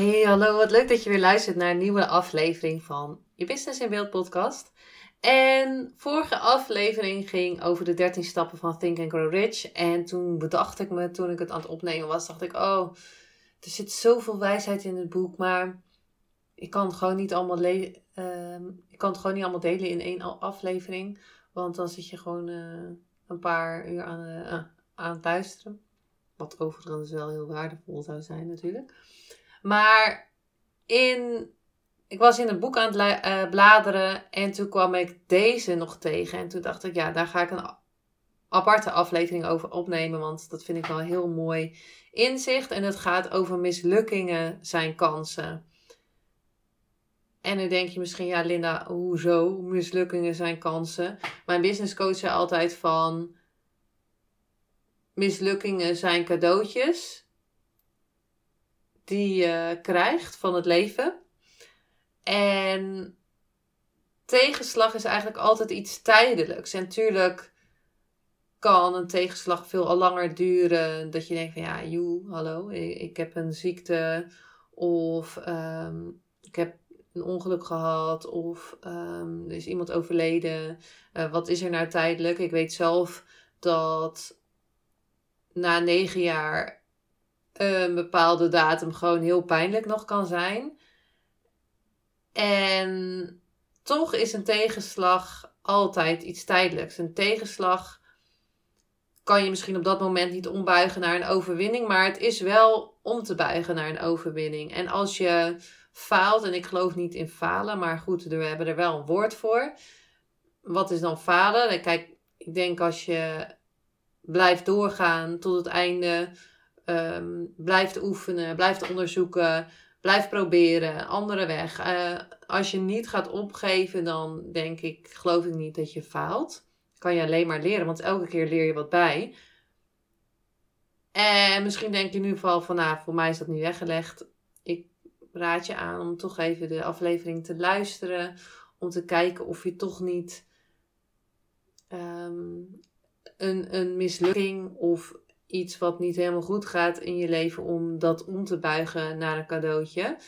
Hey, hallo, wat leuk dat je weer luistert naar een nieuwe aflevering van je Business in Beeld podcast. En vorige aflevering ging over de 13 stappen van Think and Grow Rich. En toen bedacht ik me, toen ik het aan het opnemen was, dacht ik, oh, er zit zoveel wijsheid in het boek, maar ik kan het gewoon niet allemaal, uh, ik kan het gewoon niet allemaal delen in één aflevering. Want dan zit je gewoon uh, een paar uur aan, uh, aan het luisteren. Wat overigens wel heel waardevol zou zijn natuurlijk. Maar in, ik was in een boek aan het uh, bladeren en toen kwam ik deze nog tegen. En toen dacht ik, ja, daar ga ik een aparte aflevering over opnemen, want dat vind ik wel heel mooi inzicht. En het gaat over mislukkingen zijn kansen. En nu denk je misschien, ja Linda, hoezo? Mislukkingen zijn kansen. Mijn business coach zei altijd van, mislukkingen zijn cadeautjes die je krijgt van het leven. En tegenslag is eigenlijk altijd iets tijdelijks. En natuurlijk kan een tegenslag veel al langer duren. Dat je denkt van ja, joe, hallo, ik, heb een ziekte. Of um, ik heb een ongeluk gehad. Of um, er is iemand overleden. Uh, wat is er nou tijdelijk? Ik weet zelf dat na negen jaar een bepaalde datum gewoon heel pijnlijk nog kan zijn. En toch is een tegenslag altijd iets tijdelijks. Een tegenslag kan je misschien op dat moment niet ombuigen naar een overwinning, maar het is wel om te buigen naar een overwinning. En als je faalt, en ik geloof niet in falen, maar goed, we hebben er wel een woord voor. Wat is dan falen? Kijk, ik denk als je blijft doorgaan tot het einde, um, blijft oefenen, blijft onderzoeken, blijft proberen, andere weg. Uh, als je niet gaat opgeven, dan denk ik, geloof ik niet dat je faalt. Kan je alleen maar leren, want elke keer leer je wat bij. En misschien denk je nu vooral van, nou, voor mij is dat niet weggelegd. Ik raad je aan om toch even de aflevering te luisteren. Om te kijken of je toch niet um, een, een mislukking of iets wat niet helemaal goed gaat in je leven om dat om te buigen naar een cadeautje.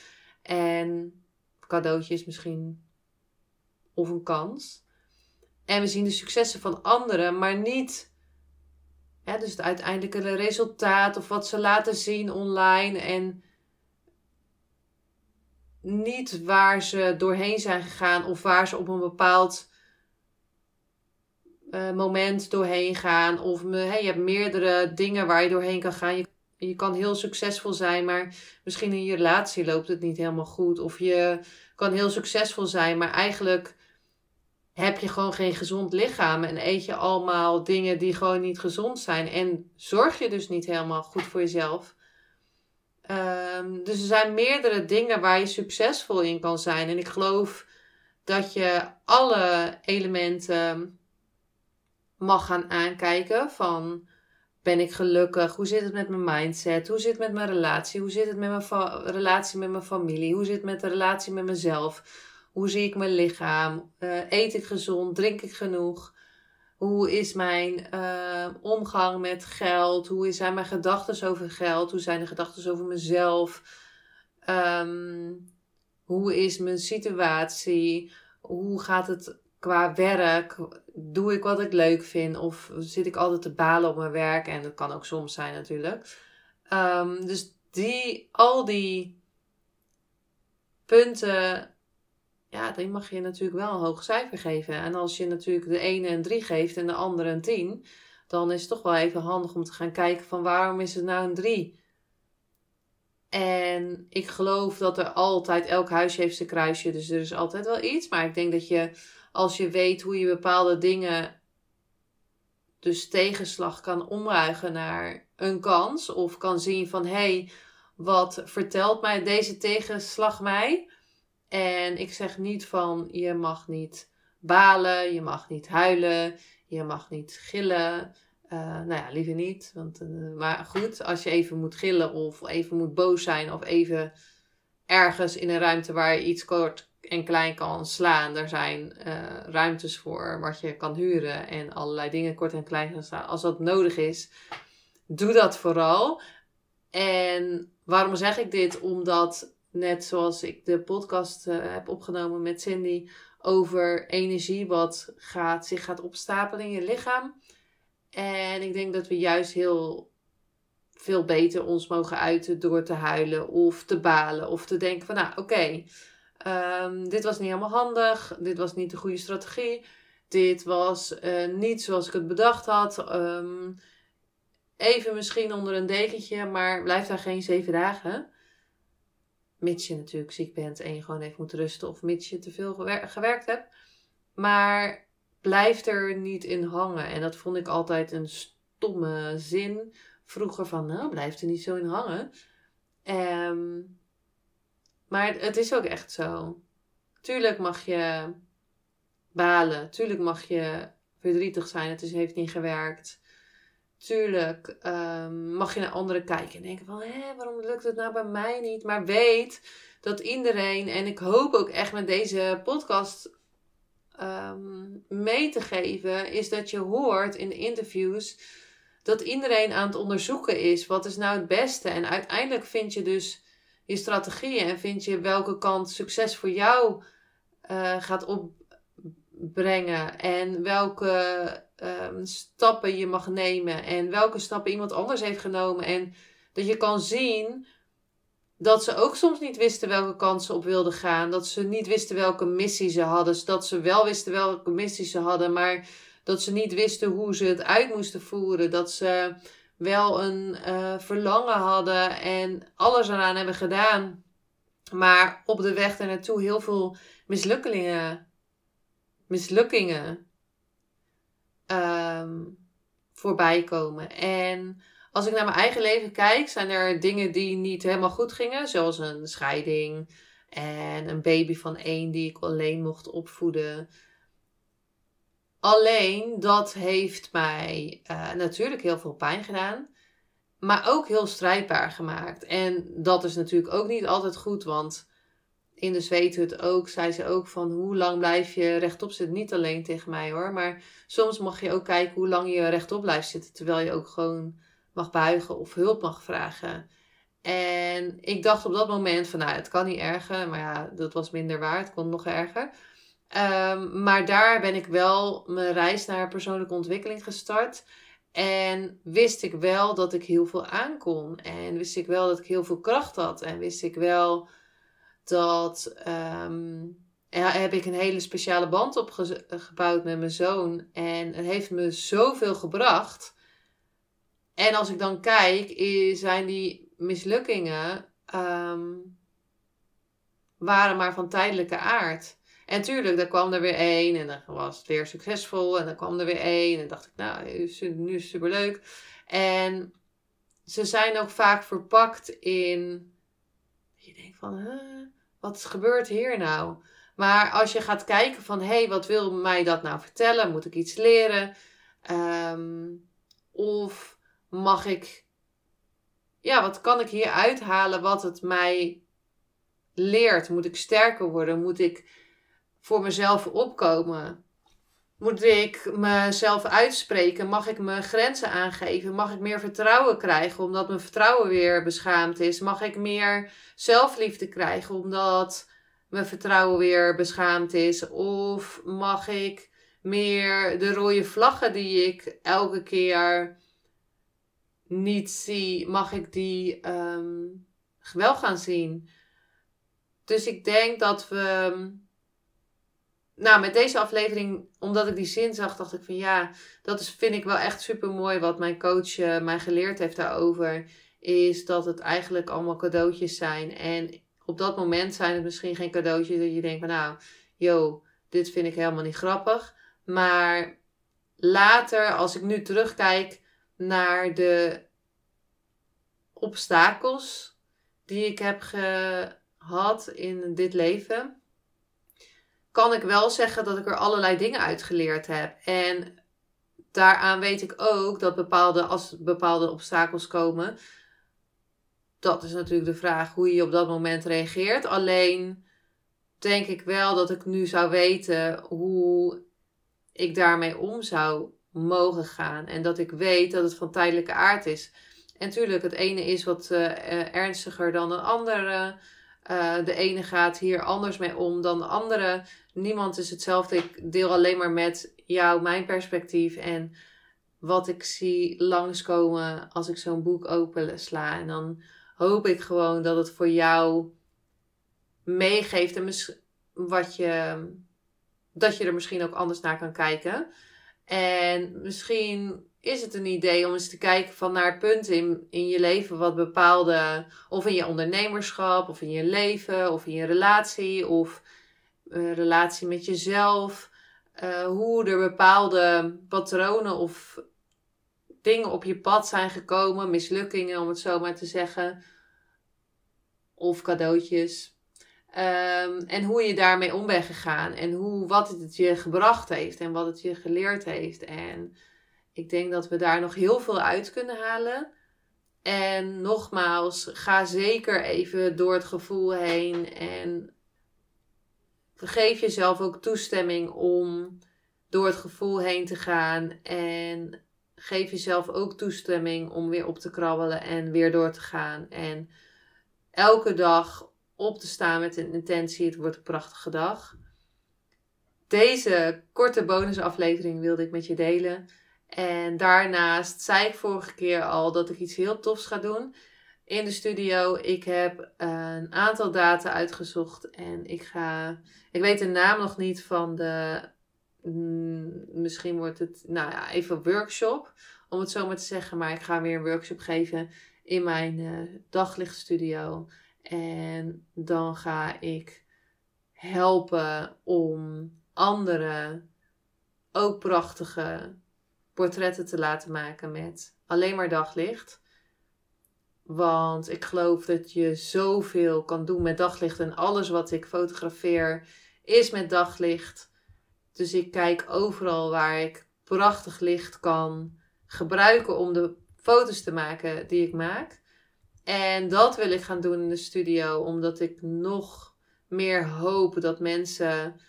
En cadeautje is misschien of een kans. En we zien de successen van anderen, maar niet hè, dus het uiteindelijke resultaat of wat ze laten zien online. En niet waar ze doorheen zijn gegaan of waar ze op een bepaald uh, moment doorheen gaan. Of me, hey, je hebt meerdere dingen waar je doorheen kan gaan. Je, je kan heel succesvol zijn, maar misschien in je relatie loopt het niet helemaal goed. Of je kan heel succesvol zijn, maar eigenlijk heb je gewoon geen gezond lichaam. En eet je allemaal dingen die gewoon niet gezond zijn. En zorg je dus niet helemaal goed voor jezelf. Um, dus er zijn meerdere dingen waar je succesvol in kan zijn. En ik geloof dat je alle elementen mag gaan aankijken van ben ik gelukkig? Hoe zit het met mijn mindset? Hoe zit het met mijn relatie? Hoe zit het met mijn relatie met mijn familie? Hoe zit het met de relatie met mezelf? Hoe zie ik mijn lichaam? Uh, eet ik gezond? Drink ik genoeg? Hoe is mijn uh, omgang met geld? Hoe zijn mijn gedachten over geld? Hoe zijn de gedachten over mezelf? Um, hoe is mijn situatie? Hoe gaat het qua werk, doe ik wat ik leuk vind of zit ik altijd te balen op mijn werk en dat kan ook soms zijn natuurlijk. Um, dus die, al die punten, ja, die mag je natuurlijk wel een hoog cijfer geven. En als je natuurlijk de ene een 3 geeft en de andere een 10, dan is het toch wel even handig om te gaan kijken van waarom is het nou een 3? En ik geloof dat er altijd, elk huisje heeft zijn kruisje, dus er is altijd wel iets. Maar ik denk dat je als je weet hoe je bepaalde dingen dus tegenslag kan omruigen naar een kans. Of kan zien van hé, hey, wat vertelt mij deze tegenslag mij? En ik zeg niet van je mag niet balen, je mag niet huilen, je mag niet gillen. Uh, nou ja, liever niet. Want, uh, maar goed, als je even moet gillen of even moet boos zijn of even ergens in een ruimte waar je iets kort en klein kan slaan. Er zijn uh, ruimtes voor wat je kan huren en allerlei dingen kort en klein kan slaan. Als dat nodig is, doe dat vooral. En waarom zeg ik dit? Omdat net zoals ik de podcast uh, heb opgenomen met Cindy over energie wat gaat, zich gaat opstapelen in je lichaam. En ik denk dat we juist heel veel beter ons mogen uiten door te huilen of te balen of te denken van nou oké, um, dit was niet helemaal handig, dit was niet de goede strategie, dit was uh, niet zoals ik het bedacht had. Um, even misschien onder een dekentje, maar blijf daar geen zeven dagen. Mits je natuurlijk ziek bent en je gewoon even moet rusten of mits je te veel gewerkt hebt. Maar blijf er niet in hangen. En dat vond ik altijd een stomme zin vroeger van, nou, blijf er niet zo in hangen. Um, maar het is ook echt zo. Tuurlijk mag je balen. Tuurlijk mag je verdrietig zijn. Het is, heeft niet gewerkt. Tuurlijk um, mag je naar anderen kijken en denken van, hé, waarom lukt het nou bij mij niet? Maar weet dat iedereen, en ik hoop ook echt met deze podcast um, mee te geven, is dat je hoort in de interviews dat iedereen aan het onderzoeken is. Wat is nou het beste? En uiteindelijk vind je dus je strategieën en vind je welke kant succes voor jou uh, gaat opbrengen. En welke um, stappen je mag nemen. En welke stappen iemand anders heeft genomen. En dat je kan zien dat ze ook soms niet wisten welke kant ze op wilden gaan. Dat ze niet wisten welke missie ze hadden. Dat ze wel wisten welke missie ze hadden, maar dat ze niet wisten hoe ze het uit moesten voeren. Dat ze wel een uh, verlangen hadden en alles eraan hebben gedaan. Maar op de weg naartoe heel veel mislukkingen, mislukkingen um, voorbij komen. En als ik naar mijn eigen leven kijk, zijn er dingen die niet helemaal goed gingen. Zoals een scheiding en een baby van één die ik alleen mocht opvoeden. Alleen dat heeft mij uh, natuurlijk heel veel pijn gedaan. Maar ook heel strijdbaar gemaakt. En dat is natuurlijk ook niet altijd goed. Want in de zweethut ook, zei ze ook van hoe lang blijf je rechtop zitten. Niet alleen tegen mij hoor. Maar soms mag je ook kijken hoe lang je rechtop blijft zitten. Terwijl je ook gewoon mag buigen of hulp mag vragen. En ik dacht op dat moment van nou, het kan niet erger. Maar ja, dat was minder waar. Het kon nog erger. Um, maar daar ben ik wel mijn reis naar persoonlijke ontwikkeling gestart. En wist ik wel dat ik heel veel aankon. En wist ik wel dat ik heel veel kracht had. En wist ik wel dat. Um, heb ik een hele speciale band opgebouwd met mijn zoon. En het heeft me zoveel gebracht. En als ik dan kijk, zijn die mislukkingen. Um, waren maar van tijdelijke aard. En tuurlijk, daar kwam er weer één en dan was het weer succesvol. En dan kwam er weer één en dacht ik, nou, nu is het superleuk. En ze zijn ook vaak verpakt in, je denkt van, wat gebeurt hier nou? Maar als je gaat kijken van, hé, hey, wat wil mij dat nou vertellen? Moet ik iets leren? Um, of mag ik, ja, wat kan ik hier uithalen wat het mij leert? Moet ik sterker worden? Moet ik voor mezelf opkomen? Moet ik mezelf uitspreken? Mag ik mijn grenzen aangeven? Mag ik meer vertrouwen krijgen omdat mijn vertrouwen weer beschaamd is? Mag ik meer zelfliefde krijgen omdat mijn vertrouwen weer beschaamd is? Of mag ik meer de rode vlaggen die ik elke keer niet zie, mag ik die um, wel gaan zien? Dus ik denk dat we nou, met deze aflevering, omdat ik die zin zag, dacht ik van ja, dat is, vind ik wel echt super mooi wat mijn coach uh, mij geleerd heeft daarover. Is dat het eigenlijk allemaal cadeautjes zijn. En op dat moment zijn het misschien geen cadeautjes dat je denkt van nou, yo, dit vind ik helemaal niet grappig. Maar later, als ik nu terugkijk naar de obstakels die ik heb gehad in dit leven, kan ik wel zeggen dat ik er allerlei dingen uit geleerd heb. En daaraan weet ik ook dat bepaalde, als bepaalde obstakels komen, dat is natuurlijk de vraag hoe je op dat moment reageert. Alleen denk ik wel dat ik nu zou weten hoe ik daarmee om zou mogen gaan. En dat ik weet dat het van tijdelijke aard is. En natuurlijk, het ene is wat uh, ernstiger dan een andere. Uh, de ene gaat hier anders mee om dan de andere. Niemand is hetzelfde. Ik deel alleen maar met jou mijn perspectief en wat ik zie langskomen als ik zo'n boek open sla. En dan hoop ik gewoon dat het voor jou meegeeft en wat je, dat je er misschien ook anders naar kan kijken. En misschien is het een idee om eens te kijken van naar punten in, in je leven wat bepaalde, of in je ondernemerschap, of in je leven, of in je relatie, of uh, relatie met jezelf. Uh, hoe er bepaalde patronen of dingen op je pad zijn gekomen, mislukkingen om het zo maar te zeggen, of cadeautjes. Um, en hoe je daarmee om bent gegaan en hoe, wat het je gebracht heeft en wat het je geleerd heeft. En ik denk dat we daar nog heel veel uit kunnen halen. En nogmaals, ga zeker even door het gevoel heen en geef jezelf ook toestemming om door het gevoel heen te gaan. En geef jezelf ook toestemming om weer op te krabbelen en weer door te gaan. En elke dag op te staan met een intentie: het wordt een prachtige dag. Deze korte bonusaflevering wilde ik met je delen. En daarnaast zei ik vorige keer al dat ik iets heel tofs ga doen in de studio. Ik heb een aantal data uitgezocht en ik ga. Ik weet de naam nog niet van de. Mm, misschien wordt het, nou ja, even workshop, om het zo maar te zeggen. Maar ik ga weer een workshop geven in mijn uh, daglichtstudio. En dan ga ik helpen om anderen ook prachtige portretten te laten maken met alleen maar daglicht. Want ik geloof dat je zoveel kan doen met daglicht. En alles wat ik fotografeer is met daglicht. Dus ik kijk overal waar ik prachtig licht kan gebruiken om de foto's te maken die ik maak. En dat wil ik gaan doen in de studio, omdat ik nog meer hoop dat mensen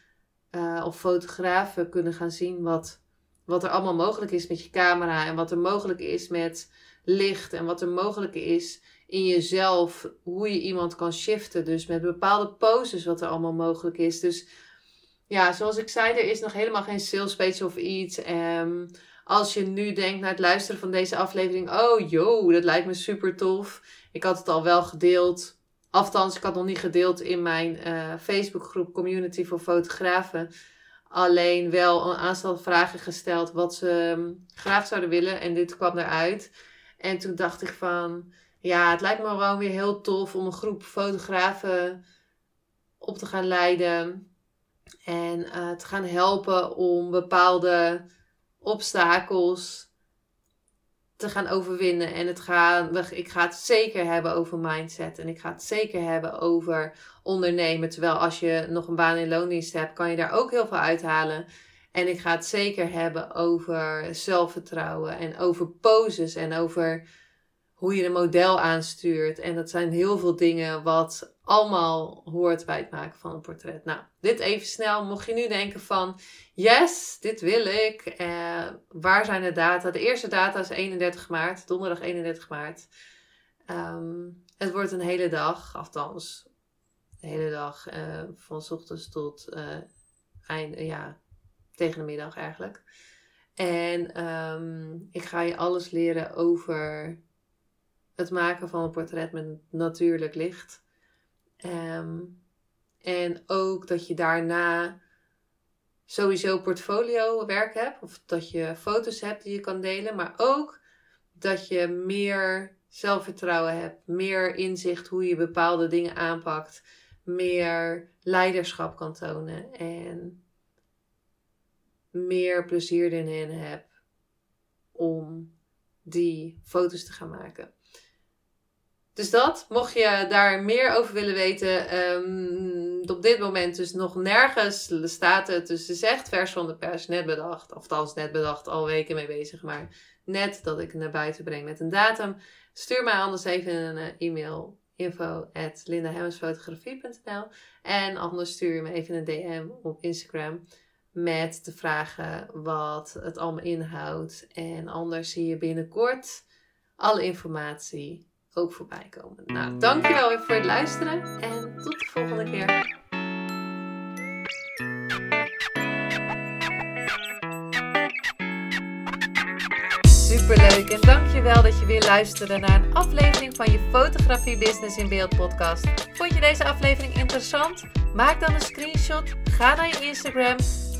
uh, of fotografen kunnen gaan zien wat, wat er allemaal mogelijk is met je camera. En wat er mogelijk is met licht. En wat er mogelijk is in jezelf. Hoe je iemand kan shiften. Dus met bepaalde poses wat er allemaal mogelijk is. Dus ja, zoals ik zei, er is nog helemaal geen sales page of iets. Um, als je nu denkt naar het luisteren van deze aflevering. Oh, yo, dat lijkt me super tof. Ik had het al wel gedeeld. Althans, ik had nog niet gedeeld in mijn uh, Facebookgroep Community voor Fotografen. Alleen wel een aantal vragen gesteld wat ze ehm, graag zouden willen. En dit kwam eruit. En toen dacht ik van... Ja, het lijkt me gewoon weer heel tof om een groep fotografen op te gaan leiden. En uh, te gaan helpen om bepaalde obstakels te gaan overwinnen. En het gaan, ik ga het zeker hebben over mindset. En ik ga het zeker hebben over ondernemen. Terwijl als je nog een baan in loondienst hebt, kan je daar ook heel veel uithalen. En ik ga het zeker hebben over zelfvertrouwen en over poses en over hoe je een model aanstuurt. En dat zijn heel veel dingen wat allemaal hoort bij het maken van een portret. Nou, dit even snel. Mocht je nu denken van, yes, dit wil ik. Eh, waar zijn de data? De eerste data is 31 maart, donderdag 31 maart. Ehm, het wordt een hele dag, althans, de hele dag uh, van s ochtends tot uh, eind, ja, tegen de middag eigenlijk. En um, ik ga je alles leren over het maken van een portret met natuurlijk licht. Ehm, en ook dat je daarna sowieso portfolio werk hebt. Of dat je foto's hebt die je kan delen. Maar ook dat je meer zelfvertrouwen hebt. Meer inzicht hoe je bepaalde dingen aanpakt. Meer leiderschap kan tonen. En meer plezier erin heb om die foto's te gaan maken. Dus dat, mocht je daar meer over willen weten, ehm, op dit moment dus nog nergens staat het. Dus het is vers van de pers, net bedacht. Of net bedacht, al weken mee bezig. Maar net dat ik naar buiten breng met een datum. Stuur mij anders even een uh, e-mail. Info at En anders stuur je me even een DM op Instagram. Met de vragen wat het allemaal inhoudt. En anders zie je binnenkort alle informatie ook voorbij komen. Nou, dankjewel voor het luisteren en tot de volgende keer. Superleuk en dankjewel dat je weer luisterde naar een aflevering van je Fotografie Business in Beeld podcast. Vond je deze aflevering interessant? Maak dan een screenshot, ga naar je Instagram,